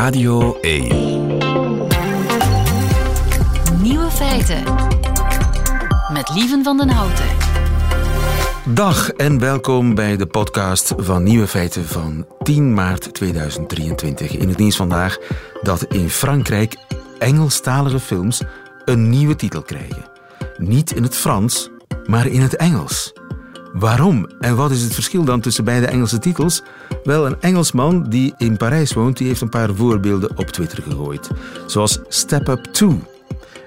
Radio 1. Nieuwe feiten. Met Lieven van den Houten. Dag en welkom bij de podcast van Nieuwe Feiten van 10 maart 2023. In het nieuws vandaag dat in Frankrijk Engelstalige films een nieuwe titel krijgen. Niet in het Frans, maar in het Engels. Waarom en wat is het verschil dan tussen beide Engelse titels? Wel, een Engelsman die in Parijs woont, die heeft een paar voorbeelden op Twitter gegooid. Zoals Step Up 2.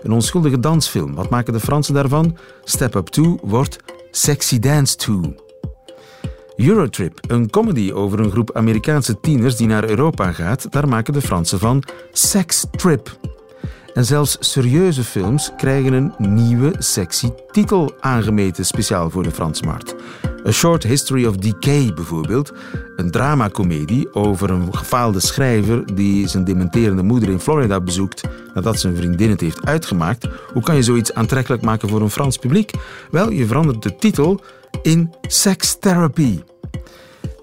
Een onschuldige dansfilm. Wat maken de Fransen daarvan? Step Up 2 wordt Sexy Dance 2. Eurotrip, een comedy over een groep Amerikaanse tieners die naar Europa gaat, daar maken de Fransen van Sex Trip. En zelfs serieuze films krijgen een nieuwe sexy titel aangemeten speciaal voor de Fransmarkt. A Short History of Decay bijvoorbeeld, een dramacomedie over een gefaalde schrijver die zijn dementerende moeder in Florida bezoekt nadat zijn vriendin het heeft uitgemaakt. Hoe kan je zoiets aantrekkelijk maken voor een Frans publiek? Wel, je verandert de titel in Sex Therapy.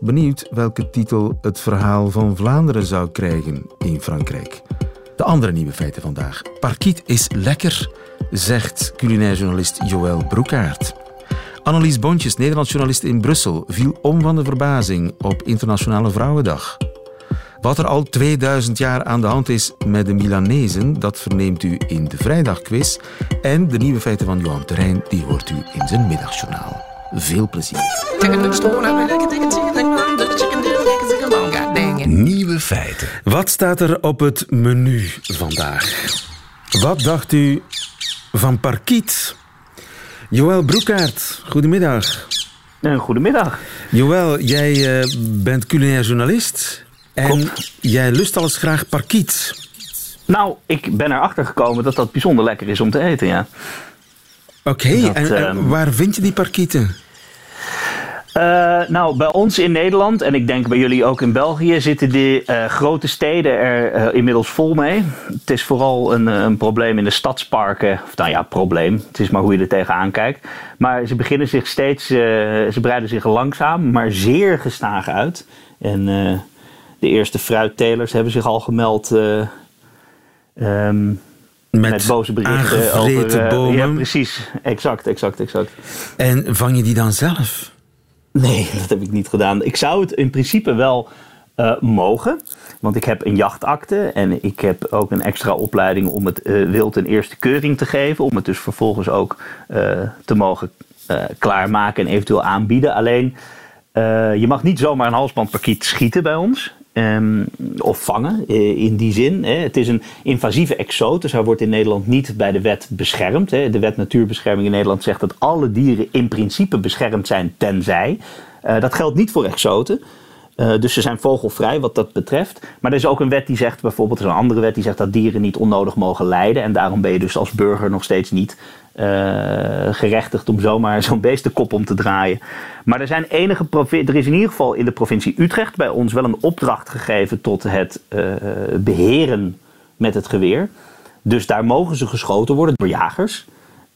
Benieuwd welke titel het verhaal van Vlaanderen zou krijgen in Frankrijk. De andere nieuwe feiten vandaag. Parkiet is lekker, zegt culinair journalist Joël Broekaert. Annelies Bontjes, Nederlands journalist in Brussel, viel om van de verbazing op Internationale Vrouwendag. Wat er al 2000 jaar aan de hand is met de Milanezen, dat verneemt u in de Vrijdagquiz. En de nieuwe feiten van Johan Terrein, die hoort u in zijn middagjournaal. Veel plezier. Nieuwe feiten. Wat staat er op het menu vandaag? Wat dacht u van parkiet? Joël Broekaert, goedemiddag. Een goedemiddag. Joël, jij uh, bent culinair journalist en jij lust alles graag parkiet. Nou, ik ben erachter gekomen dat dat bijzonder lekker is om te eten, ja. Oké, okay, en, en uh, waar vind je die parkieten? Uh, nou, bij ons in Nederland en ik denk bij jullie ook in België zitten de uh, grote steden er uh, inmiddels vol mee. Het is vooral een, een, probleem in de stadsparken. Of nou ja, probleem. Het is maar hoe je er tegenaan kijkt. Maar ze beginnen zich steeds, ze breiden zich langzaam, maar zeer gestaag uit. En de eerste fruittelers hebben zich al gemeld. Um, met, met, boze berichten over bomen. Ja, precies. Exact, exact, exact. En vang je die dan zelf? Nee, dat heb ik niet gedaan. Ik zou het in principe wel uh, mogen. Want ik heb een jachtakte en ik heb ook een extra opleiding om het uh, wild een eerste keuring te geven. Om het dus vervolgens ook uh, te mogen klaarmaken en eventueel aanbieden. Alleen, je mag niet zomaar een halsbandparkiet schieten bij ons. Um, of vangen in die zin. Hè. Het is een invasieve exoot, dus hij wordt in Nederland niet bij de wet beschermd. Hè. De wet natuurbescherming in Nederland zegt dat alle dieren in principe beschermd zijn tenzij. Uh, dat geldt niet voor exoten. Uh, dus ze zijn vogelvrij wat dat betreft. Maar er is ook een wet die zegt, bijvoorbeeld, er is een andere wet die zegt dat dieren niet onnodig mogen lijden. En daarom ben je dus als burger nog steeds niet gerechtigd om zomaar zo'n beest de kop om te draaien. Maar er, zijn enige er is in ieder geval in de provincie Utrecht bij ons wel een opdracht gegeven tot het uh, beheren met het geweer. Dus daar mogen ze geschoten worden door jagers.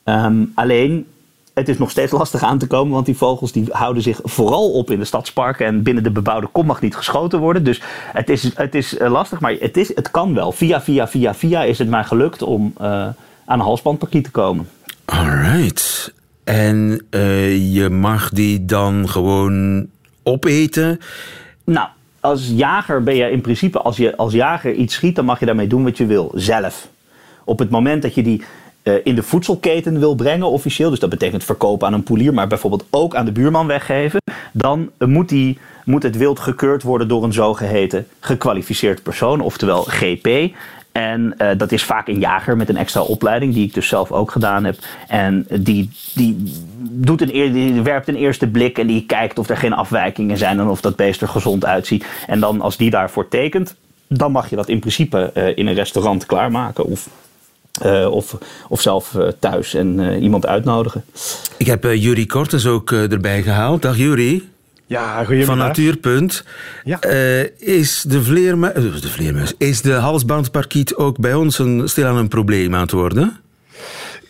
Um, alleen het is nog steeds lastig aan te komen, want die vogels die houden zich vooral op in de stadsparken en binnen de bebouwde kom mag niet geschoten worden. Dus het is, het is lastig, maar het, is, het kan wel. Via, via, via, via is het maar gelukt om aan een halsbandparkiet te komen. Alright. En uh, je mag die dan gewoon opeten? Nou, als jager ben je in principe, als je als jager iets schiet, dan mag je daarmee doen wat je wil, zelf. Op het moment dat je die uh, in de voedselketen wil brengen, officieel, dus dat betekent verkopen aan een poelier, maar bijvoorbeeld ook aan de buurman weggeven, dan moet, die, moet het wild gekeurd worden door een zogeheten gekwalificeerd persoon, oftewel GP. En uh, dat is vaak een jager met een extra opleiding, die ik dus zelf ook gedaan heb. En die, die, doet een, die werpt een eerste blik en die kijkt of er geen afwijkingen zijn en of dat beest er gezond uitziet. En dan als die daarvoor tekent, dan mag je dat in principe uh, in een restaurant klaarmaken. Of uh, of, of zelf thuis en iemand uitnodigen. Ik heb Jurie Kortes ook erbij gehaald. Dag Jurie. Ja. Van Natuurpunt. Ja. is de vleermuis, de vleermuis, is de halsbandparkiet ook bij ons een, stilaan een probleem aan het worden?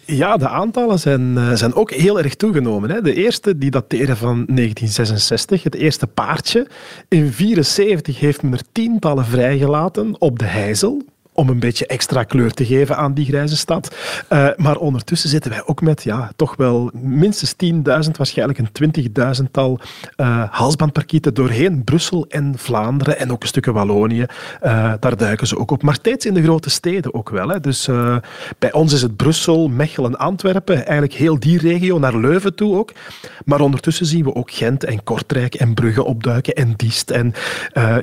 Ja, de aantallen zijn, eh, zijn ook heel erg toegenomen. Hè. De eerste die dateren van 1966, het eerste paardje. In 1974 heeft men er tientallen vrijgelaten op de Heizel om een beetje extra kleur te geven aan die grijze stad. Uh, maar ondertussen zitten wij ook met ja, toch wel minstens 10.000, waarschijnlijk een 20.000-tal uh, halsbandparkieten doorheen Brussel en Vlaanderen en ook een stukje Wallonië. Uh, daar duiken ze ook op. Maar steeds in de grote steden ook wel. Hè. Dus bij ons is het Brussel, Mechelen, Antwerpen, eigenlijk heel die regio, naar Leuven toe ook. Maar ondertussen zien we ook Gent en Kortrijk en Brugge opduiken en Diest. En,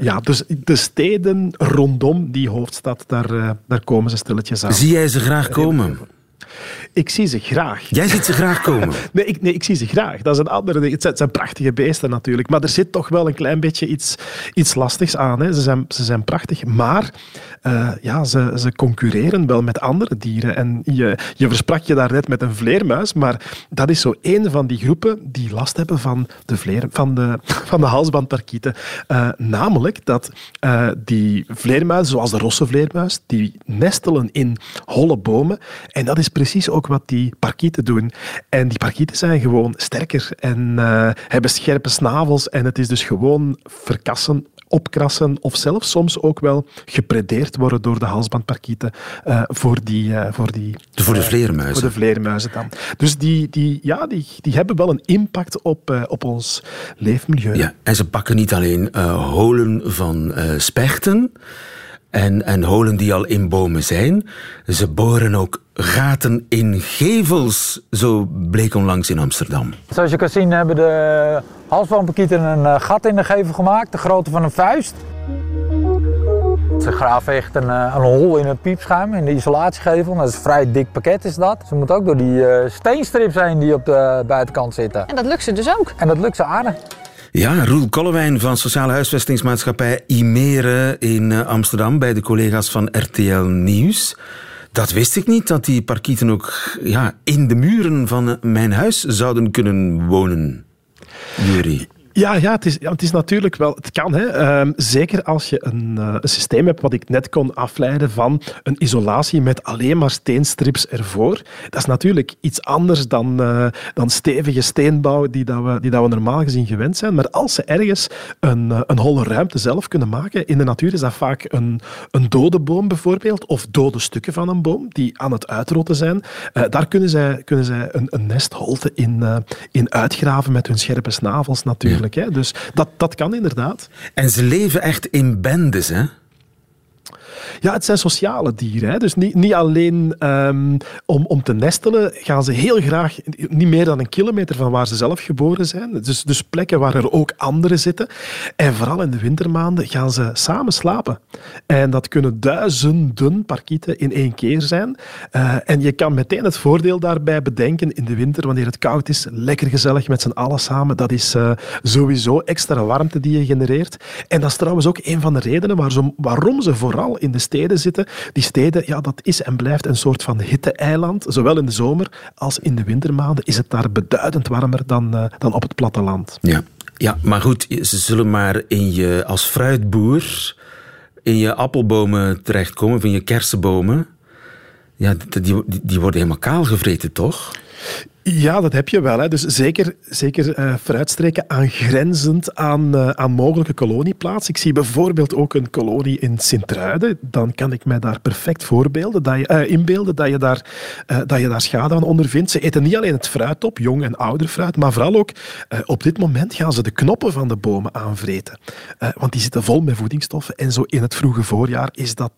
ja, dus de steden rondom die hoofdstad, daar daar, eh, daar komen ze stilletjes aan. Zie jij ze graag komen? Ik zie ze graag. Jij ziet ze graag komen? nee, ik, nee, ik zie ze graag. Dat is een andere ding. Het zijn, prachtige beesten natuurlijk. Maar er zit toch wel een klein beetje iets, iets lastigs aan. Hè. Ze, zijn, ze zijn prachtig. Maar uh, ja, ze, ze concurreren wel met andere dieren. En je, je versprak je daarnet met een vleermuis. Maar dat is zo één van die groepen die last hebben van de, vleer, van de, van de halsbandparkieten. Uh, namelijk dat uh, die vleermuizen, zoals de rosse vleermuis, die nestelen in holle bomen. En dat is precies ook wat die parkieten doen. En die parkieten zijn gewoon sterker en uh, hebben scherpe snavels. En het is dus gewoon verkassen, opkrassen of zelfs soms ook wel gepredeerd worden door de halsbandparkieten uh, voor, die, uh, voor, die, voor de vleermuizen. Voor de vleermuizen dan. Dus die, die, ja, die, die hebben wel een impact op, op ons leefmilieu. Ja, en ze pakken niet alleen holen van spechten en, en holen die al in bomen zijn. Ze boren ook gaten in gevels, zo bleek onlangs in Amsterdam. Zoals je kan zien hebben de halsbandparkieten een eh, gat in de gevel gemaakt, de grootte van een vuist. Ze graven echt een, eh, een hol in het piepschuim, in de isolatiegevel. Dat is een vrij dik pakket is dat. Ze moeten ook door die uh, steenstrips heen die op de buitenkant zitten. En dat lukt ze dus ook? En dat lukt ze aardig. Ja, Roel Kollewijn van Sociale Huisvestingsmaatschappij Imere in eh, Amsterdam bij de collega's van RTL Nieuws. Dat wist ik niet, dat die parkieten ook ja, in de muren van mijn huis zouden kunnen wonen. Jury. Ja, ja, het is, het is natuurlijk wel... Het kan, hè. Ehm, zeker als je een, uh, een, systeem hebt wat ik net kon afleiden van een isolatie met alleen maar steenstrips ervoor. Dat is natuurlijk iets anders dan, uh, dan stevige steenbouw die, dat we, die dat we normaal gezien gewend zijn. Maar als ze ergens een, uh, een holle ruimte zelf kunnen maken, in de natuur is dat vaak een, een dode boom bijvoorbeeld, of dode stukken van een boom die aan het uitrotten zijn. daar kunnen zij, kunnen zij een, een nestholte in, in uitgraven met hun scherpe snavels natuurlijk. Dus dat, dat kan inderdaad. En ze leven echt in bendes, hè? Ja, het zijn sociale dieren. Hè. Dus niet, niet alleen um, om, om te nestelen gaan ze heel graag niet meer dan een kilometer van waar ze zelf geboren zijn. Dus, dus plekken waar er ook anderen zitten. En vooral in de wintermaanden gaan ze samen slapen. En dat kunnen duizenden parkieten in één keer zijn. Uh, en je kan meteen het voordeel daarbij bedenken in de winter, wanneer het koud is, lekker gezellig met z'n allen samen. Dat is uh, sowieso extra warmte die je genereert. En dat is trouwens ook een van de redenen waarom ze vooral in de steden zitten. Die steden, ja, dat is en blijft een soort van hitte-eiland. Zowel in de zomer als in de wintermaanden is het daar beduidend warmer dan, uh, dan op het platteland. Ja. ja, maar goed, ze zullen maar in je, als fruitboer in je appelbomen terechtkomen, van je kersenbomen. Ja, die, die worden helemaal kaal gevreten, toch? Ja, dat heb je wel. Hè. Dus zeker, zeker uh, vooruitstreken aangrenzend aan, uh, aan mogelijke kolonieplaatsen. Ik zie bijvoorbeeld ook een kolonie in Sint-Truiden. Dan kan ik mij daar perfect voorbeelden, dat je, uh, inbeelden dat je, daar, dat je daar schade aan ondervindt. Ze eten niet alleen het fruit op, jong en ouder fruit, maar vooral ook op dit moment gaan ze de knoppen van de bomen aanvreten. want die zitten vol met voedingsstoffen. En zo in het vroege voorjaar is dat,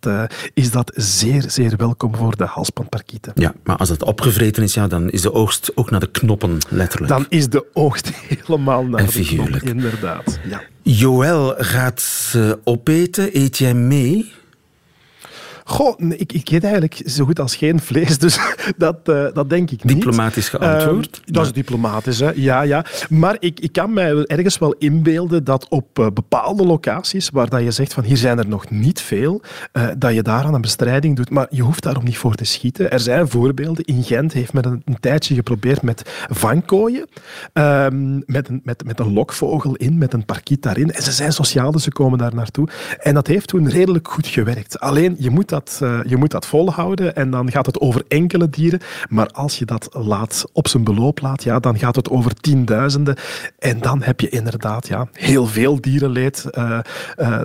is dat zeer, zeer welkom voor de halsbandparkieten. Ja, maar als dat opgevreten is, ja, dan is de oogst ook naar de knoppen, letterlijk. Dan is de oogst helemaal naar en de knoppen, inderdaad. Ja. Joël gaat ze opeten. Eet jij mee? Goh, ik, ik eet eigenlijk zo goed als geen vlees, dus dat, uh, dat denk ik niet. Diplomatisch geantwoord. Uh, dat is diplomatisch, hè. ja, ja. Maar ik, ik kan mij ergens wel inbeelden dat op uh, bepaalde locaties, waar dat je zegt van hier zijn er nog niet veel, dat je daar aan een bestrijding doet. Maar je hoeft daarom niet voor te schieten. Er zijn voorbeelden. In Gent heeft men een, een tijdje geprobeerd met vangkooien, ehm, met, een, met, met een lokvogel in, met een parkiet daarin. En ze zijn sociaal, dus ze komen daar naartoe. En dat heeft toen redelijk goed gewerkt. Alleen, je moet dat, uh, je moet dat volhouden en dan gaat het over enkele dieren. Maar als je dat laat, op zijn beloop laat, ja, dan gaat het over tienduizenden. En dan heb je inderdaad ja, heel veel dierenleed uh,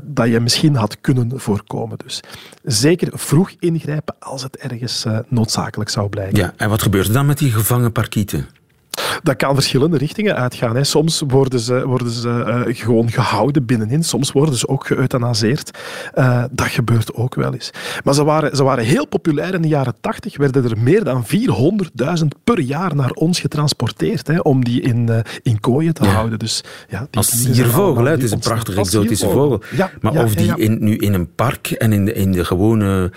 dat je misschien had kunnen voorkomen. Dus zeker vroeg ingrijpen als het ergens noodzakelijk zou blijken. Ja, en wat gebeurt er dan met die gevangen parkieten? Dat kan verschillende richtingen uitgaan. Hè. Soms worden ze, worden ze uh, gewoon gehouden binnenin, soms worden ze ook geëuthanaseerd. Uh, dat gebeurt ook wel eens. Maar ze waren, ze waren heel populair in de jaren 80, werden er meer dan 400.000 per jaar naar ons getransporteerd hè, om die in, uh, in kooien te ja. houden. Dus, ja, die Als siervogel, het is een prachtige exotische vogel. Ja, maar ja, of die in, nu in een park en in de, in de gewone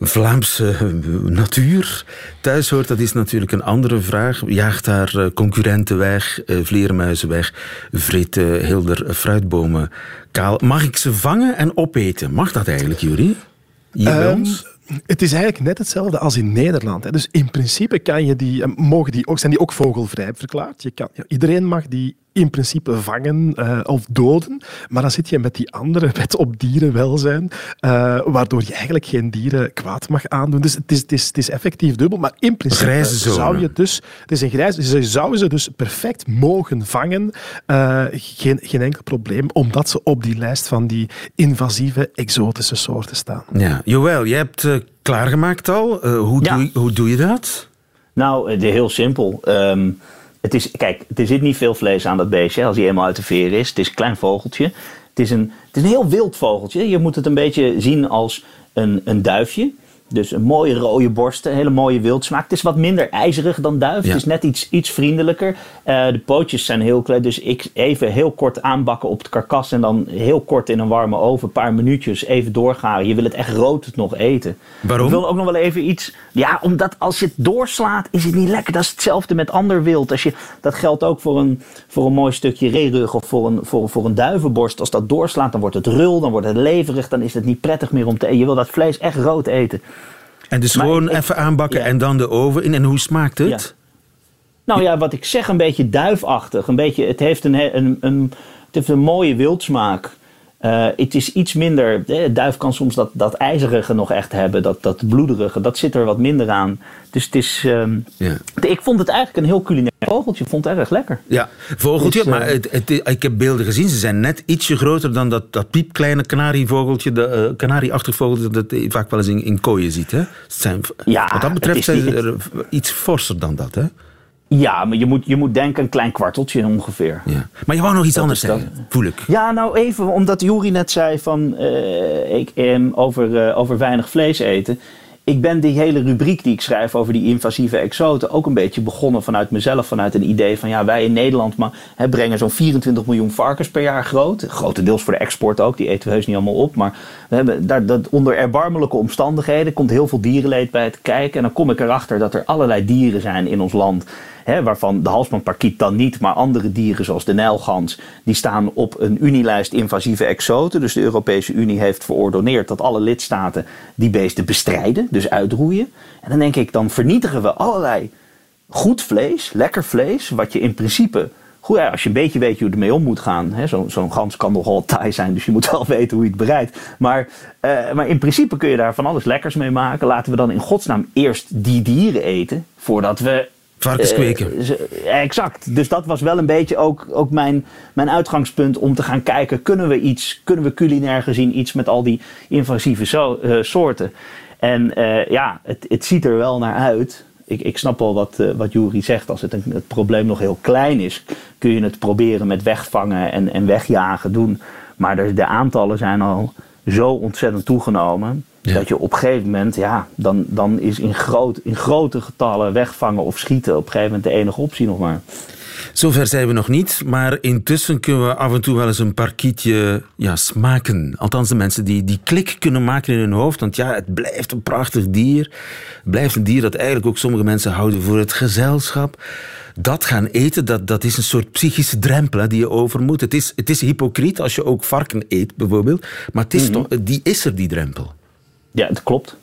Vlaamse natuur thuis hoort, dat is natuurlijk een andere vraag. Jaagt daar concurrenten weg, vleermuizen weg, vreten heel fruitbomen kaal. Mag ik ze vangen en opeten? Mag dat eigenlijk, Jury? Hier bij ons? Het is eigenlijk net hetzelfde als in Nederland. Hè. Dus in principe kan je die, eh, mogen die ook, zijn die ook vogelvrij verklaard. Je kan, iedereen mag die in principe vangen uh, of doden. Maar dan zit je met die andere wet op dierenwelzijn, uh, waardoor je eigenlijk geen dieren kwaad mag aandoen. Dus het is, het is, het is effectief dubbel. Maar in principe zou je dus... Het is een grijze... Je zou ze dus perfect mogen vangen. Uh, geen, geen enkel probleem, omdat ze op die lijst van die invasieve, exotische soorten staan. Ja. Joël, je hebt klaargemaakt al. hoe, ja. doe, hoe doe je dat? Nou, heel simpel. Um, het is, kijk, er zit niet veel vlees aan dat beestje als hij eenmaal uit de veer is. Het is een klein vogeltje. Het is een, het is een heel wild vogeltje. Je moet het een beetje zien als een, een duifje. Dus een mooie rode borsten, een hele mooie wildsmaak. Het is wat minder ijzerig dan duif. Ja. Het is net iets, iets vriendelijker. Uh, de pootjes zijn heel klein. Dus ik even heel kort aanbakken op het karkas. En dan heel kort in een warme oven. Een paar minuutjes even doorgaren. Je wil het echt rood nog eten. Waarom? Ik wil ook nog wel even iets. Ja, omdat als je het doorslaat, is het niet lekker. Dat is hetzelfde met ander wild. Als je, dat geldt ook voor een, voor een mooi stukje reerug of voor een, voor, voor een duivenborst. Als dat doorslaat, dan wordt het rul, dan wordt het leverig. Dan is het niet prettig meer om te eten. Je wil dat vlees echt rood eten. En dus maar gewoon ik, even aanbakken ja. en dan de oven in. En hoe smaakt het? Ja. Nou ja, wat ik zeg, een beetje duifachtig. Een beetje, het, heeft een, een, een, het heeft een mooie wildsmaak. Uh, het is iets minder. De duif kan soms dat, dat ijzerige nog echt hebben, dat, dat bloederige. Dat zit er wat minder aan. Dus het is. Um, ja. Ik vond het eigenlijk een heel culinair vogeltje. Ik vond het erg lekker. Ja, vogeltje, dus, maar het, het, ik heb beelden gezien. Ze zijn net ietsje groter dan dat, dat piepkleine kanarievogeltje, de uh, kanarieachtig vogeltje dat je vaak wel eens in, in kooien ziet. Hè? Zijn, ja, wat dat betreft zijn ze er iets forser dan dat. Hè? Ja, maar je moet, je moet denken een klein kwarteltje ongeveer. Ja. Maar je wou nog iets dat anders zeggen, voel ik. Ja, nou even, omdat Juri net zei van, uh, ik, um, over, uh, over weinig vlees eten. Ik ben die hele rubriek die ik schrijf over die invasieve exoten ook een beetje begonnen vanuit mezelf. Vanuit een idee van ja, wij in Nederland maar, hè, brengen zo'n 24 miljoen varkens per jaar groot. Grotendeels voor de export ook, die eten we heus niet allemaal op. Maar we hebben daar, dat, onder erbarmelijke omstandigheden komt heel veel dierenleed bij te kijken. En dan kom ik erachter dat er allerlei dieren zijn in ons land Hè, waarvan de halsbandparkiet dan niet, maar andere dieren zoals de nijlgans, die staan op een unielijst invasieve exoten. Dus de Europese Unie heeft verordoneerd dat alle lidstaten die beesten bestrijden, dus uitroeien. En dan denk ik, dan vernietigen we allerlei goed vlees, lekker vlees, wat je in principe Goed, ja, als je een beetje weet hoe je ermee om moet gaan. Zo'n zo gans kan nogal taai zijn, dus je moet wel weten hoe je het bereidt. Maar, uh, maar in principe kun je daar van alles lekkers mee maken. Laten we dan in godsnaam eerst die dieren eten, voordat we Varkens kweken. Uh, exact. Dus dat was wel een beetje ook, ook mijn, mijn uitgangspunt om te gaan kijken: kunnen we iets, kunnen we culinair gezien iets met al die invasieve so, uh, soorten? En uh, ja, het, het ziet er wel naar uit. Ik, ik snap wel wat, wat Jury zegt. Als het, een, het probleem nog heel klein is, kun je het proberen met wegvangen en, en wegjagen doen. Maar de, de aantallen zijn al zo ontzettend toegenomen. Ja. Dat je op een gegeven moment, ja, dan, dan is in, groot, in grote getallen wegvangen of schieten op een gegeven moment de enige optie nog maar. Zover zijn we nog niet, maar intussen kunnen we af en toe wel eens een parkietje ja, smaken. Althans, de mensen die die klik kunnen maken in hun hoofd. Want ja, het blijft een prachtig dier. Het blijft een dier dat eigenlijk ook sommige mensen houden voor het gezelschap. Dat gaan eten, dat, dat is een soort psychische drempel hè, die je over moet. Het is, het is hypocriet als je ook varken eet, bijvoorbeeld. Maar het is mm-hmm. toch, die is er, die drempel. Ja, het klopt.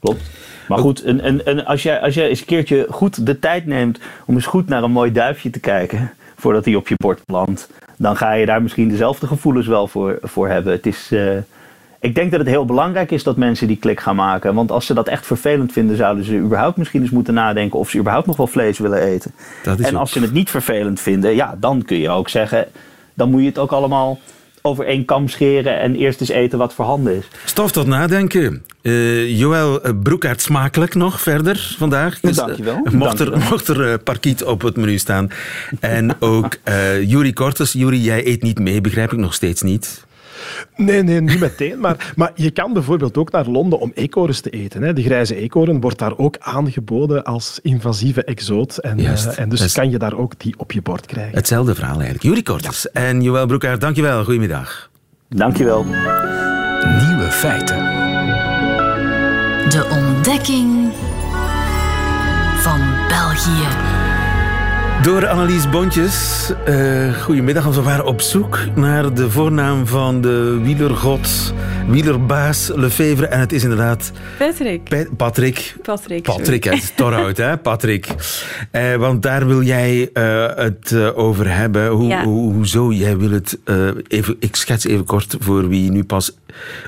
Klopt. Maar goed, en, en, en als, jij, als jij eens een keertje goed de tijd neemt om eens goed naar een mooi duifje te kijken, voordat hij op je bord landt, dan ga je daar misschien dezelfde gevoelens wel voor, voor hebben. Het is, uh, ik denk dat het heel belangrijk is dat mensen die klik gaan maken. Want als ze dat echt vervelend vinden, zouden ze überhaupt misschien eens moeten nadenken of ze überhaupt nog wel vlees willen eten. En ook- als ze het niet vervelend vinden, ja, dan kun je ook zeggen, dan moet je het ook allemaal over één kam scheren en eerst eens eten wat voorhanden is. Stof tot nadenken. Eh Joël eh, Broekaert, smakelijk nog verder vandaag. Dus, Dankjewel. mocht, er, Dankjewel. mocht er parkiet op het menu staan. En ook Juri Kortes. Juri, jij eet niet mee, begrijp ik nog steeds niet. Nee, nee, niet meteen. Maar, maar je kan bijvoorbeeld ook naar Londen om eekhoorns te eten. Hè. De grijze eekhoorn wordt daar ook aangeboden als invasieve exoot. En, Juist. eh, en dus kan je daar ook die op je bord krijgen. Hetzelfde verhaal eigenlijk. Juri Kortes en Joël Broekaert, dankjewel. Goedemiddag. Dankjewel. Nieuwe feiten. De ontdekking van België. Door Annelies Bontjes. eh goedemiddag. We waren op zoek naar de voornaam van de wielergod, wielerbaas Lefevre. En het is inderdaad Patrick. Pa- Patrick. Patrick. Patrick, het is Torhout, hè, Patrick. Eh, want daar wil jij eh, het over hebben. Hoe, Ja. hoezo? Jij wil het even... Ik schets even kort voor wie nu pas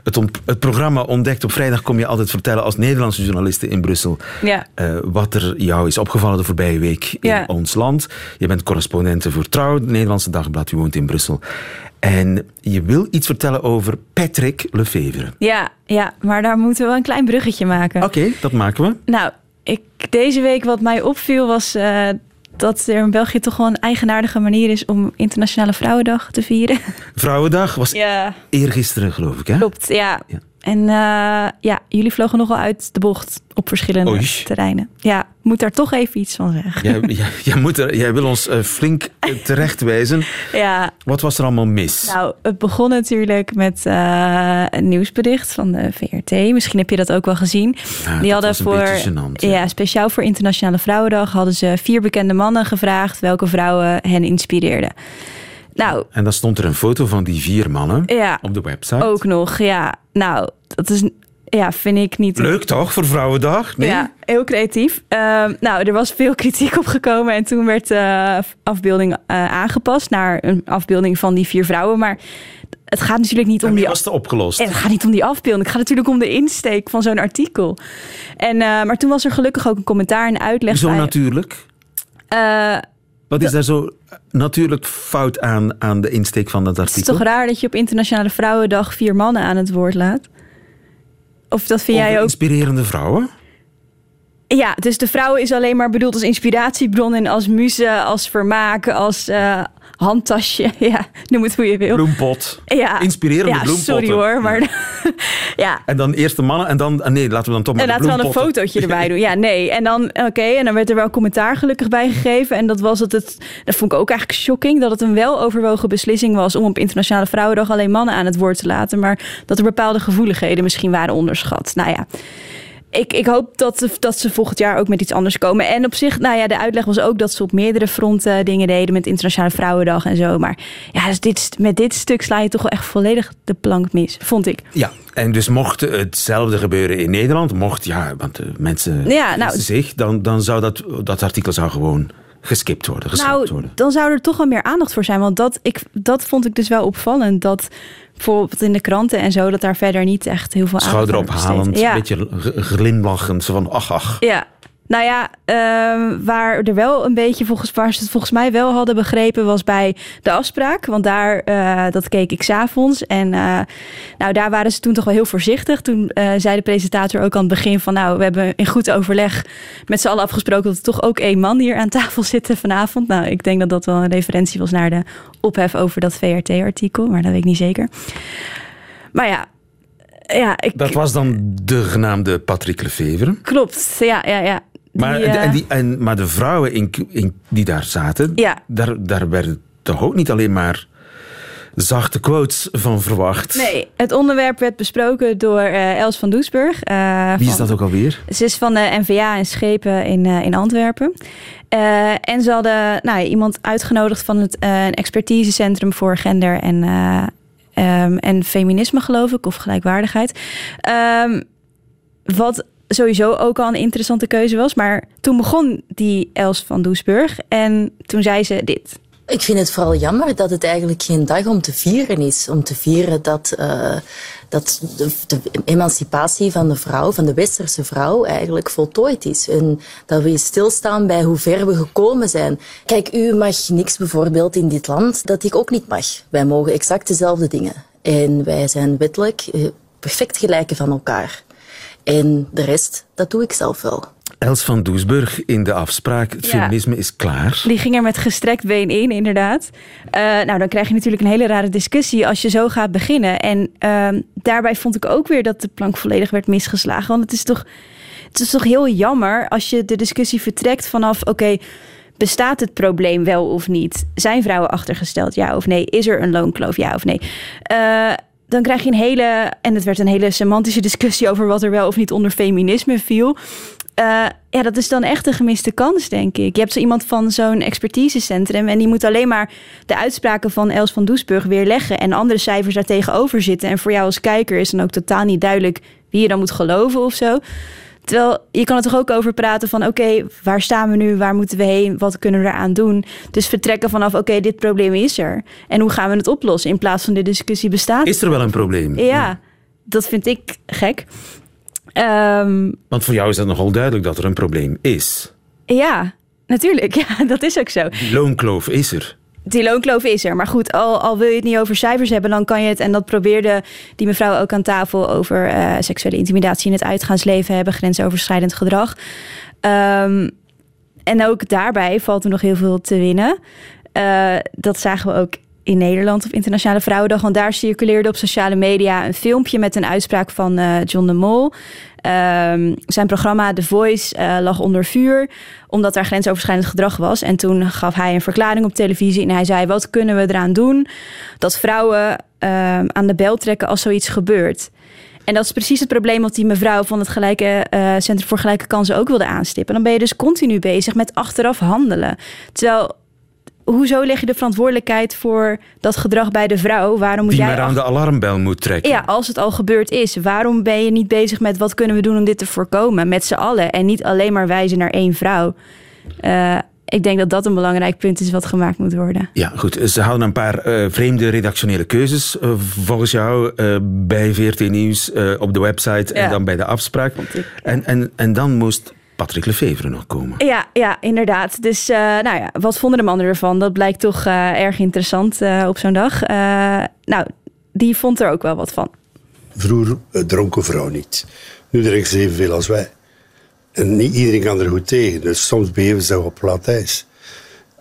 het, het programma ontdekt. Op vrijdag kom je altijd vertellen als Nederlandse journaliste in Brussel... Ja. wat er jou is opgevallen de voorbije week in Ja. ons land. Je bent correspondente voor Trouw, het Nederlandse dagblad. U woont in Brussel. En je wil iets vertellen over Patrick Lefevre. Ja, ja, maar daar moeten we wel een klein bruggetje maken. Oké, dat maken we. Nou, ik, deze week wat mij opviel was eh, dat er in België toch wel een eigenaardige manier is om Internationale Vrouwendag te vieren. Vrouwendag was Ja, eergisteren, geloof ik, hè? klopt. Ja. Ja. En eh, ja, jullie vlogen nogal uit de bocht op verschillende Oei. terreinen. Ja, moet daar toch even iets van zeggen. Jij, jij, jij moet er, jij wil ons eh, flink eh, terechtwijzen. Ja, Wat was er allemaal mis? Nou, het begon natuurlijk met een nieuwsbericht van de VRT. Misschien heb je dat ook wel gezien. Ja, Die hadden voor, gênant, ja. ja. speciaal voor Internationale Vrouwendag hadden ze vier bekende mannen gevraagd welke vrouwen hen inspireerden. Nou, En dan stond er een foto van die vier mannen ja, op de website. ook nog. Ja, nou, dat is, ja, vind ik niet. Leuk toch, voor Vrouwendag? Nee? Ja, heel creatief. Ehm, nou, er was veel kritiek op gekomen en toen werd de afbeelding eh, aangepast naar een afbeelding van die vier vrouwen. Maar het gaat natuurlijk niet om die was opgelost. En het gaat niet om die afbeelding. Het gaat natuurlijk om de insteek van zo'n artikel. En, eh, maar toen was er gelukkig ook een commentaar en uitleg Zo bij. natuurlijk. Eh, Wat is daar zo natuurlijk fout aan, aan de insteek van dat het is artikel? toch raar dat je op Internationale Vrouwendag vier mannen aan het woord laat? Of dat vind Over jij ook? inspirerende vrouwen? Ja, dus de vrouw is alleen maar bedoeld als inspiratiebron en als muze, als vermaak, als eh, handtasje. Ja, noem het hoe je wil. Bloempot. Ja, Inspirerende ja, bloempotten. sorry hoor, maar ja. En dan eerst de mannen en dan... Nee, laten we dan toch maar En laten we dan een fotootje erbij doen. Ja, nee. En dan, oké, en dan werd er wel commentaar gelukkig bij gegeven. En dat was dat het, dat vond ik ook eigenlijk shocking, dat het een weloverwogen beslissing was om op Internationale Vrouwendag alleen mannen aan het woord te laten. Maar dat er bepaalde gevoeligheden misschien waren onderschat. Nou ja. Ik, ik hoop dat, dat ze volgend jaar ook met iets anders komen. En op zich, nou ja, de uitleg was ook dat ze op meerdere fronten dingen deden met Internationale Vrouwendag en zo. Maar ja, dus dit, met dit stuk sla je toch wel echt volledig de plank mis, vond ik. Ja, en dus mocht hetzelfde gebeuren in Nederland, mocht, ja, want de mensen Ja, nou- zich, dan, dan zou dat, dat artikel zou gewoon geskipt worden, Nou, worden. dan zou er toch wel meer aandacht voor zijn. Want dat, ik, dat vond ik dus wel opvallend. Dat bijvoorbeeld in de kranten en zo, dat daar verder niet echt heel veel Schouder aandacht aan ophalend, besteed. een beetje glimlachend, zo van ach, ach. Ja. Nou ja, ehm, waar er wel een beetje volgens, waar ze het volgens mij wel hadden begrepen, was bij de afspraak. Want daar, eh, dat keek ik s'avonds. En eh, nou, daar waren ze toen toch wel heel voorzichtig. Toen eh, zei de presentator ook aan het begin van, nou, we hebben in goed overleg met z'n allen afgesproken dat er toch ook één man hier aan tafel zit vanavond. Nou, ik denk dat dat wel een referentie was naar de ophef over dat VRT-artikel, maar dat weet ik niet zeker. Maar ja, ja, ik, Dat was dan de genaamde Patrick Lefevre. klopt. Ja, ja, ja. Maar, Die, eh, en die, en, maar de vrouwen in, in, die daar zaten, Ja. daar, daar werden toch ook niet alleen maar zachte quotes van verwacht. Nee, het onderwerp werd besproken door eh, Els van Doesburg. eh, Wie is van- dat ook alweer? Ze is van de NVA en Schepen in, in Antwerpen. En ze hadden nou, iemand uitgenodigd van het een expertisecentrum voor gender en, ehm, en feminisme, geloof ik, of gelijkwaardigheid. Ehm, wat sowieso ook al een interessante keuze was. Maar toen begon die Els van Doesburg en toen zei ze dit. Ik vind het vooral jammer dat het eigenlijk geen dag om te vieren is. Om te vieren dat, uh, dat de, emancipatie van de vrouw, van de westerse vrouw, eigenlijk voltooid is. En dat we stilstaan bij hoe ver we gekomen zijn. Kijk, u mag niks bijvoorbeeld in dit land dat ik ook niet mag. Wij mogen exact dezelfde dingen. En wij zijn wettelijk uh, perfect gelijken van elkaar. En de rest, dat doe ik zelf wel. Els van Doesburg in de afspraak. Het feminisme is klaar. Die ging er met gestrekt been in, inderdaad. Uh, nou, dan krijg je natuurlijk een hele rare discussie als je zo gaat beginnen. En uh, daarbij vond ik ook weer dat de plank volledig werd misgeslagen. Want het is toch, het is toch heel jammer als je de discussie vertrekt vanaf... oké, bestaat het probleem wel of niet? Zijn vrouwen achtergesteld, ja of nee? Is er een loonkloof, ja of nee? Uh, dan krijg je een hele, en het werd een hele semantische discussie over wat er wel of niet onder feminisme viel. Uh, ja, dat is dan echt een gemiste kans, denk ik. Je hebt zo iemand van zo'n expertisecentrum en die moet alleen maar de uitspraken van Els van Doesburg weerleggen en andere cijfers daar tegenover zitten. En voor jou als kijker is dan ook totaal niet duidelijk wie je dan moet geloven of zo. Terwijl je kan er toch ook over praten van oké, waar staan we nu? Waar moeten we heen? Wat kunnen we eraan doen? Dus vertrekken vanaf oké, dit probleem is er. En hoe gaan we het oplossen? In plaats van de discussie bestaat. Is er wel een probleem? Ja, dat vind ik gek. Um, Want voor jou is dat nogal duidelijk dat er een probleem is. Ja, natuurlijk. Ja, dat is ook zo. Die loonkloof is er. Die loonkloof is er. Maar goed, al, al wil je het niet over cijfers hebben, dan kan je het. En dat probeerde die mevrouw ook aan tafel over uh, seksuele intimidatie in het uitgaansleven hebben, grensoverschrijdend gedrag. Um, en ook daarbij valt er nog heel veel te winnen. Uh, dat zagen we ook in Nederland op Internationale Vrouwendag. Want daar circuleerde op sociale media een filmpje met een uitspraak van uh, John de Mol. Um, zijn programma The Voice uh, lag onder vuur, omdat daar grensoverschrijdend gedrag was. En toen gaf hij een verklaring op televisie en hij zei: Wat kunnen we eraan doen dat vrouwen uh, aan de bel trekken als zoiets gebeurt? En dat is precies het probleem wat die mevrouw van het gelijke, uh, Centrum voor Gelijke Kansen ook wilde aanstippen. Dan ben je dus continu bezig met achteraf handelen. Terwijl hoezo leg je de verantwoordelijkheid voor dat gedrag bij de vrouw? Waarom moet Die jij maar aan de alarmbel moet trekken. Ja, als het al gebeurd is. Waarom ben je niet bezig met wat kunnen we doen om dit te voorkomen? Met z'n allen. En niet alleen maar wijzen naar één vrouw. Uh, ik denk dat dat een belangrijk punt is wat gemaakt moet worden. Ja, goed. Ze houden een paar uh, vreemde redactionele keuzes uh, volgens jou uh, bij VRT Nieuws op de website ja. en dan bij de afspraak. En, en, en dan moest Patrick Lefevre nog komen. Ja, ja inderdaad. Dus uh, nou ja, wat vonden de mannen ervan? Dat blijkt toch uh, erg interessant uh, op zo'n dag. nou, die vond er ook wel wat van. Vroeger dronk een vrouw niet. Nu drinken ze evenveel als wij. En niet iedereen kan er goed tegen. Dus soms begeven ze op plat ijs.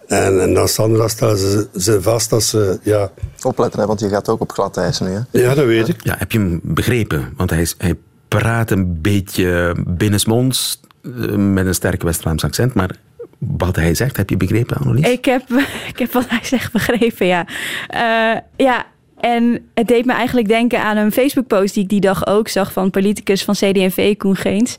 En, en dan Sandra stellen ze, ze vast dat ze... Ja. Opletten, hè, want je gaat ook op glad ijs nu. Hè? Ja, dat weet ik. Ja, heb je hem begrepen? Want hij, hij praat een beetje binnensmonds met een sterk West-Vlaams accent, maar wat hij zegt, heb je begrepen, Annelies? Ik heb, ik heb wat hij zegt begrepen, ja. Uh, ja, en het deed me eigenlijk denken aan een Facebook-post die ik die dag ook zag van politicus van CD&V, Koen Geens.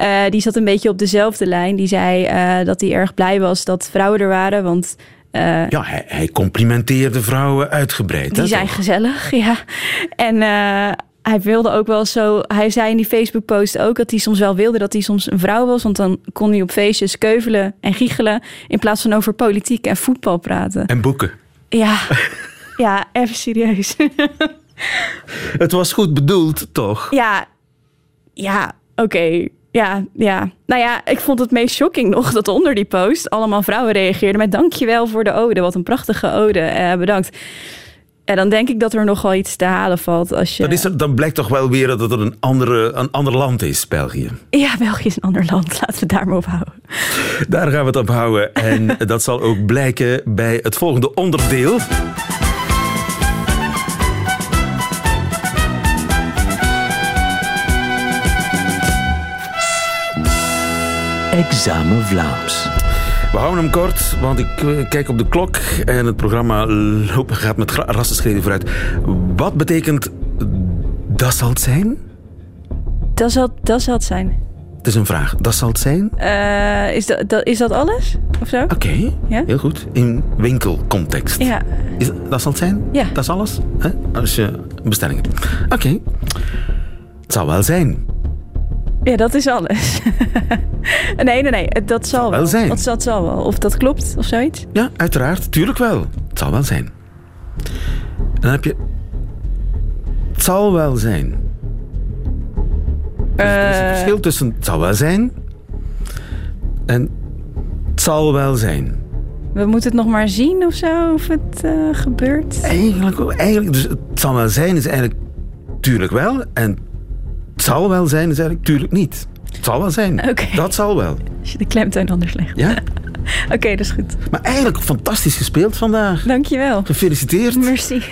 Uh, die zat een beetje op dezelfde lijn. Die zei uh, dat hij erg blij was dat vrouwen er waren, want... Uh, ja, hij, hij, complimenteerde vrouwen uitgebreid. Die hè, zijn toch? gezellig, ja. En hij wilde ook wel zo. Hij zei in die Facebook-post ook dat hij soms wel wilde dat hij soms een vrouw was. Want dan kon hij op feestjes keuvelen en giechelen. In plaats van over politiek en voetbal praten. En boeken. Ja, ja even serieus. Het was goed bedoeld, toch? Ja, ja, oké. Okay. Ja, ja. Nou ja, ik vond het meest shocking nog dat onder die post allemaal vrouwen reageerden met dankjewel voor de ode. Wat een prachtige ode. Eh, bedankt. En dan denk ik dat er nogal iets te halen valt. Als je... dan, is er, dan blijkt toch wel weer dat het een, andere, een ander land is, België. Ja, België is een ander land. Laten we het daar maar op houden. Daar gaan we het op houden. En dat zal ook blijken bij het volgende onderdeel. Examen Vlaams. We houden hem kort, want ik kijk op de klok en het programma loop, gaat met rassenschreden vooruit. Wat betekent dat zal het zijn? Dat zal, dat zal het zijn. Het is een vraag. Dat zal het zijn? Uh, is, dat, dat, is dat alles? Of zo? Oké, okay. ja? heel goed. In winkelcontext. Ja. Is, dat zal het zijn? Ja. Dat is alles? Hè? Als je bestellingen. Oké. Okay. Het zal wel zijn. Ja, dat is alles. nee, nee, nee. Dat zal, wel zijn. Dat, dat zal wel. Of dat klopt of zoiets. Ja, uiteraard. Tuurlijk wel. Het zal wel zijn. En dan heb je... Het zal wel zijn. Dus er is een Eh, verschil tussen het zal wel zijn en het zal wel zijn. we moeten het nog maar zien of zo, of het eh, gebeurt. Eigenlijk, eigenlijk, dus het zal wel zijn is eigenlijk tuurlijk wel en het zal wel zijn is eigenlijk tuurlijk niet. Het zal wel zijn. Dat zal wel. Als je de klemtoon anders legt. Ja? Oké, dat is goed. Maar eigenlijk fantastisch gespeeld vandaag. Dankjewel. Gefeliciteerd. Merci.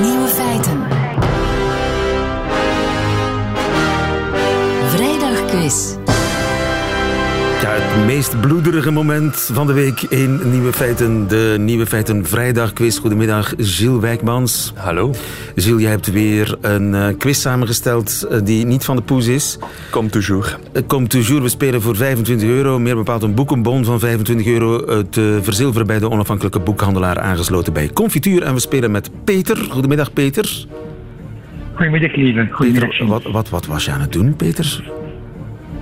Nieuwe feiten. Vrijdagquiz. Ja, het meest bloederige moment van de week in Nieuwe Feiten. De Nieuwe Feiten Vrijdagquiz. Goedemiddag, Gilles Wijkmans. Hallo. Gilles, jij hebt weer een eh, quiz samengesteld eh, die niet van de poes is. Kom toujours. Eh, Kom toujours, we spelen voor 25 euro. Meer bepaald een boekenbon van 25 euro. Eh, verzilveren bij de onafhankelijke boekhandelaar aangesloten bij Confituur. En we spelen met Peter. Goedemiddag, Peter. Goedemiddag, lieve. Goedemiddag. Peter, wat, wat, wat was je aan het doen, Peter?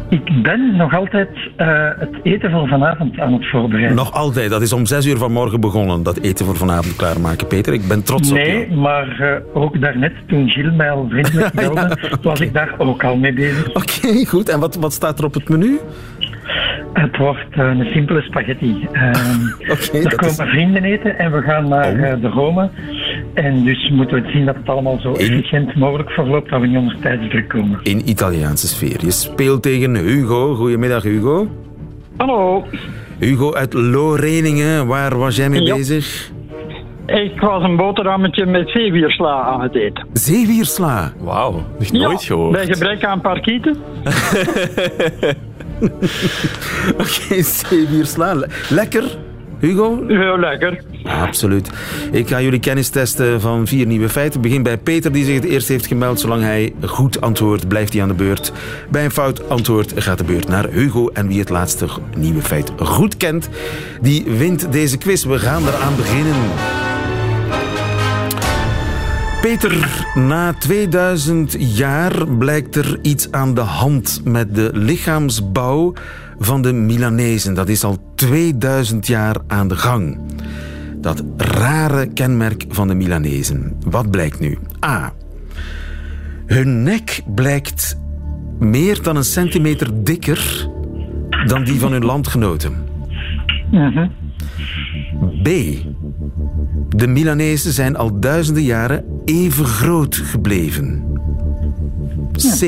Ik ben nog altijd eh, het eten voor vanavond aan het voorbereiden. Nog altijd, dat is om 6 uur vanmorgen begonnen. Dat eten voor vanavond klaarmaken, Peter. Ik ben trots op jou. Nee, maar eh, ook daarnet, toen Gilles mij al vriendelijk belde, was ik daar ook al mee bezig. Oké, goed. En wat, wat staat er op het menu? Het wordt eh, een simpele spaghetti. Ehm Oké, er dat komen is Oh. vrienden eten en we gaan naar eh, de Rome. En dus moeten we zien dat het allemaal zo efficiënt mogelijk verloopt, dat we niet onder tijdsdruk komen. in Italiaanse sfeer. Je speelt tegen Hugo. Goedemiddag, Hugo. Hallo, Hugo uit Loreningen. Waar was jij mee Ja. bezig? ik was een boterhammetje met zeewiersla aan het eten. Zeewiersla. Wauw, nog Ja, nooit gehoord. Bij gebrek aan parkieten. Oké, zeewiersla. Le- Lekker, Hugo? Heel lekker. Absoluut. Ik ga jullie kennis testen van vier nieuwe feiten. Ik begin bij Peter, die zich het eerst heeft gemeld. Zolang hij goed antwoordt, blijft hij aan de beurt. Bij een fout antwoord gaat de beurt naar Hugo. En wie het laatste nieuwe feit goed kent, die wint deze quiz. We gaan eraan beginnen. Peter, na 2000 jaar blijkt er iets aan de hand met de lichaamsbouw van de Milanezen. Dat is al 2000 jaar aan de gang. Dat rare kenmerk van de Milanezen. Wat blijkt nu? A. Hun nek blijkt meer dan een centimeter dikker dan die van hun landgenoten. B. De Milanezen zijn al duizenden jaren even groot gebleven. C.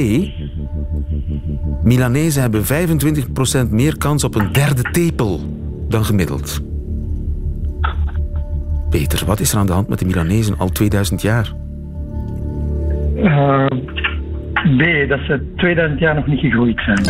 Milanezen hebben 25% meer kans op een derde tepel dan gemiddeld. Peter, wat is er aan de hand met de Milanezen al 2000 jaar? Eh, B, dat ze 2000 jaar nog niet gegroeid zijn.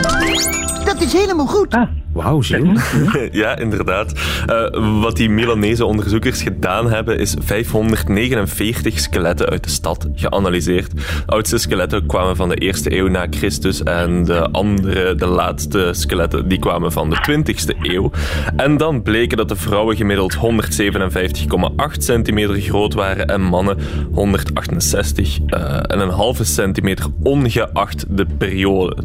Dat is helemaal goed. Wauw, Gilles. ja, inderdaad. Eh, wat die Milanese onderzoekers gedaan hebben, is 549 skeletten uit de stad geanalyseerd. De oudste skeletten kwamen van de eerste eeuw na Christus en de andere, de laatste skeletten, die kwamen van de 20ste eeuw. En dan bleken dat de vrouwen gemiddeld 157,8 centimeter groot waren en mannen 168 eh, en een halve centimeter ongeacht de periode.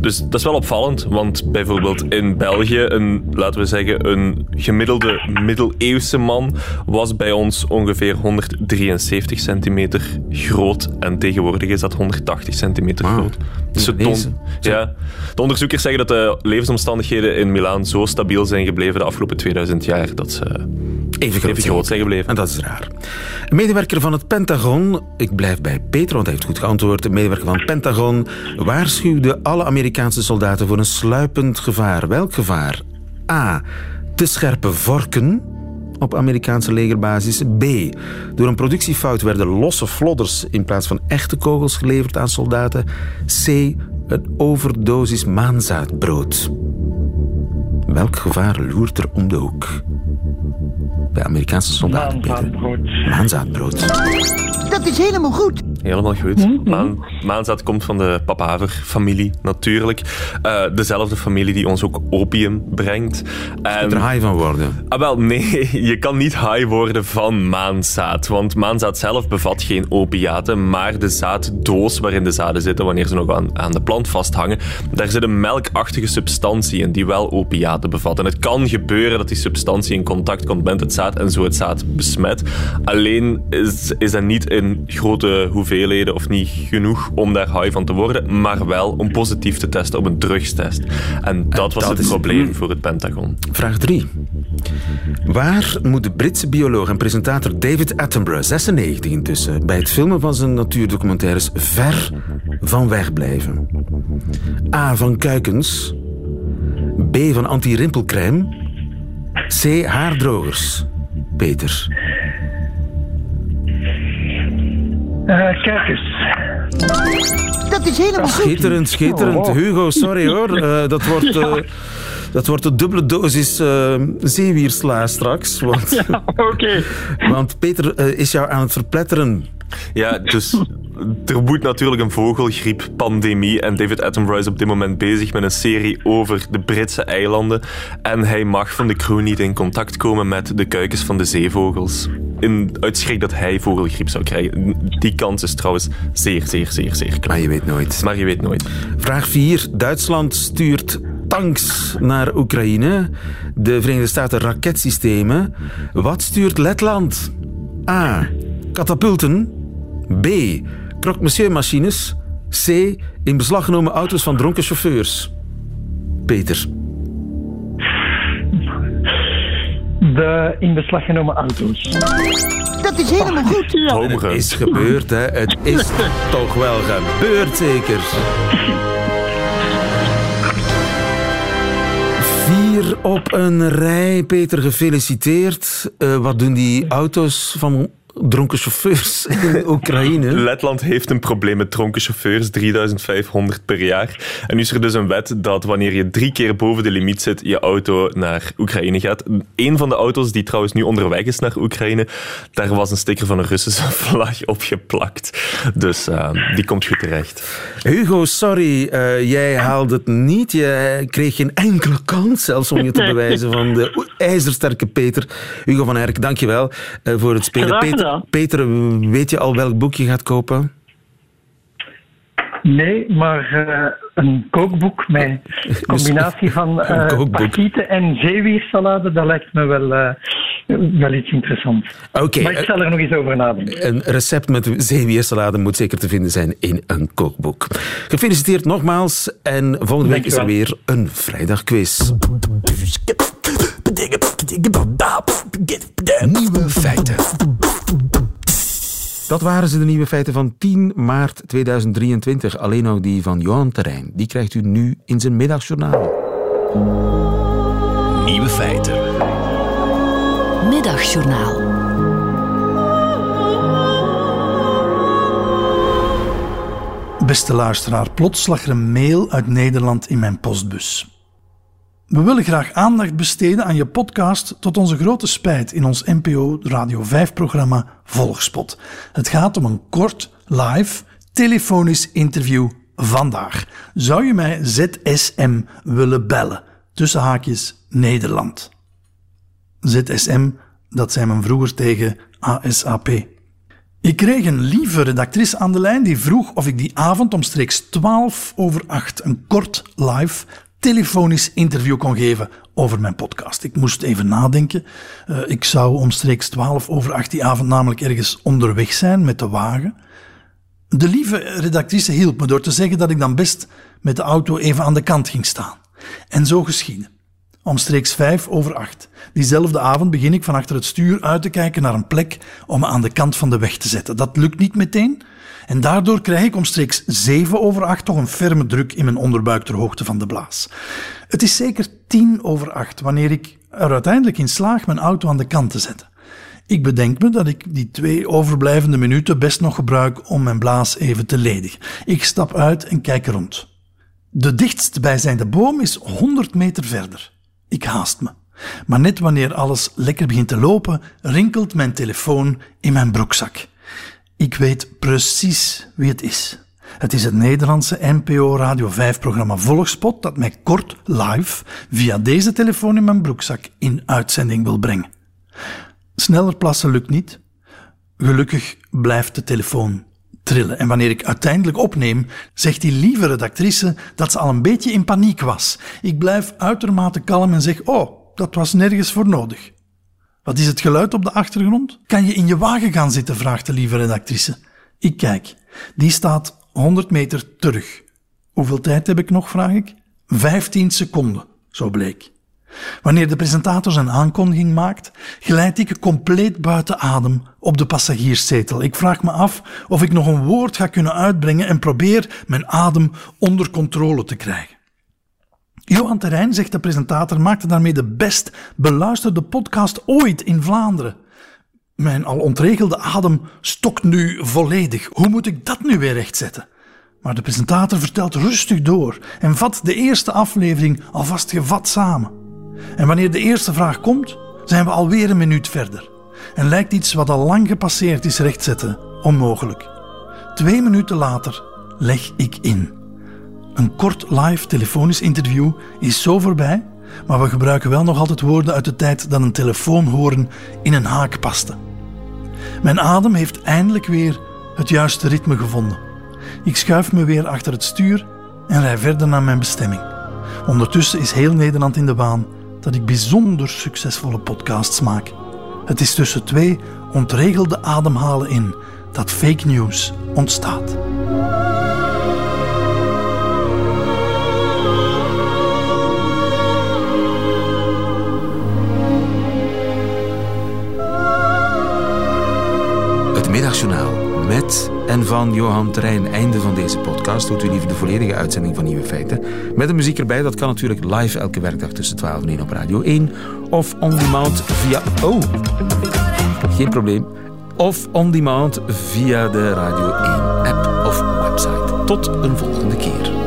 Dus dat is wel opvallend, want bijvoorbeeld in België, een, laten we zeggen, een gemiddelde middeleeuwse man was bij ons ongeveer 173 centimeter groot en tegenwoordig is dat 180 centimeter groot. Dus het toont- ja, de onderzoekers zeggen dat de levensomstandigheden in Milaan zo stabiel zijn gebleven de afgelopen 2000 jaar dat ze Even groot, even groot zijn gebleven. En dat is raar. Een medewerker van het Pentagon, ik blijf bij Peter, want hij heeft goed geantwoord. Een medewerker van het Pentagon waarschuwde alle Amerikaanse soldaten voor een sluipend gevaar. Welk gevaar? A. Te scherpe vorken op Amerikaanse legerbasis. B. Door een productiefout werden losse flodders in plaats van echte kogels geleverd aan soldaten. C. Een overdosis maanzaadbrood. Welk gevaar loert er om de hoek? Bij Amerikaanse soldaten. Maanzaadbrood. Maanzaadbrood. Dat is helemaal goed. Helemaal goed. Maan, Maanzaad komt van de papaver-familie natuurlijk. Uh, dezelfde familie die ons ook opium brengt. En... er high van worden? Ah, wel, nee. Je kan niet high worden van maanzaad. Want maanzaad zelf bevat geen opiaten, maar de zaaddoos waarin de zaden zitten wanneer ze nog aan, aan de plant vasthangen, daar zit een melkachtige substantie in die wel opiaten bevat. En het kan gebeuren dat die substantie in contact komt met het zaad en zo het zaad besmet. Alleen is, is dat niet in grote hoeveelheden of niet genoeg om daar high van te worden, maar wel om positief te testen op een drugstest. En dat was het probleem voor het Pentagon. Vraag 3. Waar moet de Britse bioloog en presentator David Attenborough, 96 intussen, bij het filmen van zijn natuurdocumentaires ver van weg blijven? A. Van kuikens. B. Van anti-rimpelcrème. C. Haardrogers. Peter. Uh, kijk eens. Dat is helemaal goed. Schitterend, schitterend. Oh. Hugo, sorry hoor. Uh, dat wordt... Uh, dat wordt een dubbele dosis uh, zeewiersla straks. Want, ja, oké. Want Peter uh, is jou aan het verpletteren. Ja, dus er moet natuurlijk een vogelgrieppandemie. En David Attenborough is op dit moment bezig met een serie over de Britse eilanden. En hij mag van de crew niet in contact komen met de kuikens van de zeevogels. In, uit schrik dat hij vogelgriep zou krijgen. Die kans is trouwens zeer, zeer, zeer, zeer klein. Maar je weet nooit. Maar je weet nooit. Vraag 4. Duitsland stuurt tanks naar Oekraïne. De Verenigde Staten raketsystemen. Wat stuurt Letland? A. Katapulten. B. Croque-monsieur-machines. C. In beslag genomen auto's van dronken chauffeurs. Peter. De in beslag genomen auto's. Dat is helemaal goed. Ja. Het is gebeurd, hè. Het is toch wel gebeurd, zeker. Vier op een rij, Peter, gefeliciteerd. Uh, wat doen die auto's van dronken chauffeurs in Oekraïne. Letland heeft een probleem met dronken chauffeurs, 3500 per jaar. En nu is er dus een wet dat wanneer je drie keer boven de limiet zit, je auto naar Oekraïne gaat. Een van de auto's die trouwens nu onderweg is naar Oekraïne, daar was een sticker van een Russische vlag op geplakt. Dus uh, die komt goed terecht. Hugo, sorry, uh, jij haalde het niet. Je kreeg geen enkele kans zelfs om je te bewijzen van de ijzersterke Peter. Hugo van Erk, dankjewel uh, voor het spelen. Peter, Peter, weet je al welk boek je gaat kopen? Nee, maar uh, een kookboek met een combinatie van uh, en zeewiersalade, dat lijkt me wel, uh, wel iets interessants. Okay, maar ik zal er nog eens over nadenken. Een recept met zeewiersalade moet zeker te vinden zijn in een kookboek. Gefeliciteerd nogmaals en volgende week is er weer een vrijdagquiz. Nieuwe feiten. Dat waren ze, de nieuwe feiten van 10 maart 2023. Alleen nog die van Johan Terrein. Die krijgt u nu in zijn middagjournaal. Nieuwe feiten. Middagjournaal. Beste luisteraar, plots lag er een mail uit Nederland in mijn postbus. We willen graag aandacht besteden aan je podcast tot onze grote spijt in ons NPO Radio 5-programma Volgspot. Het gaat om een kort, live, telefonisch interview vandaag. Zou je mij ZSM willen bellen? Tussen haakjes Nederland. ZSM, dat zei men vroeger tegen ASAP. Ik kreeg een lieve redactrice aan de lijn die vroeg of ik die avond omstreeks 12 over 8 een kort live telefonisch interview kon geven over mijn podcast. Ik moest even nadenken. Uh, ik zou omstreeks 12 over 8 die avond namelijk ergens onderweg zijn met de wagen. De lieve redactrice hielp me door te zeggen dat ik dan best met de auto even aan de kant ging staan. En zo geschiedde. Omstreeks 5 over 8. Diezelfde avond begin ik van achter het stuur uit te kijken naar een plek om me aan de kant van de weg te zetten. Dat lukt niet meteen. En daardoor krijg ik omstreeks 7 over 8 toch een ferme druk in mijn onderbuik ter hoogte van de blaas. Het is zeker 10 over 8 wanneer ik er uiteindelijk in slaag mijn auto aan de kant te zetten. Ik bedenk me dat ik die twee overblijvende minuten best nog gebruik om mijn blaas even te ledigen. Ik stap uit en kijk rond. De dichtst bijzijnde boom is 100 meter verder. Ik haast me. Maar net wanneer alles lekker begint te lopen, rinkelt mijn telefoon in mijn broekzak. Ik weet precies wie het is. Het is het Nederlandse NPO Radio 5-programma Volgspot dat mij kort live via deze telefoon in mijn broekzak in uitzending wil brengen. Sneller plassen lukt niet. Gelukkig blijft de telefoon trillen. En wanneer ik uiteindelijk opneem, zegt die lieve redactrice dat ze al een beetje in paniek was. Ik blijf uitermate kalm en zeg: Oh, dat was nergens voor nodig. Wat is het geluid op de achtergrond? Kan je in je wagen gaan zitten? vraagt de lieve redactrice. Ik kijk. Die staat 100 meter terug. Hoeveel tijd heb ik nog, vraag ik? 15 seconden, zo bleek. Wanneer de presentator zijn aankondiging maakt, glijd ik compleet buiten adem op de passagierszetel. Ik vraag me af of ik nog een woord ga kunnen uitbrengen en probeer mijn adem onder controle te krijgen. Johan Terrein, zegt de presentator, maakte daarmee de best beluisterde podcast ooit in Vlaanderen. Mijn al ontregelde adem stokt nu volledig. Hoe moet ik dat nu weer rechtzetten? Maar de presentator vertelt rustig door en vat de eerste aflevering alvast gevat samen. En wanneer de eerste vraag komt, zijn we alweer een minuut verder. En lijkt iets wat al lang gepasseerd is rechtzetten onmogelijk. Twee minuten later leg ik in. Een kort live telefonisch interview is zo voorbij, maar we gebruiken wel nog altijd woorden uit de tijd dat een telefoonhoorn in een haak paste. Mijn adem heeft eindelijk weer het juiste ritme gevonden. Ik schuif me weer achter het stuur en rij verder naar mijn bestemming. Ondertussen is heel Nederland in de waan dat ik bijzonder succesvolle podcasts maak. Het is tussen twee ontregelde ademhalen in dat fake news ontstaat. Het Middagjournaal en van Johan Terrein. Einde van deze podcast. Hoort u liever de volledige uitzending van Nieuwe Feiten. Met de muziek erbij. Dat kan natuurlijk live elke werkdag tussen 12 en 1 op Radio 1. Of on demand via... Oh, geen probleem. Of on demand via de Radio 1 app of website. Tot een volgende keer.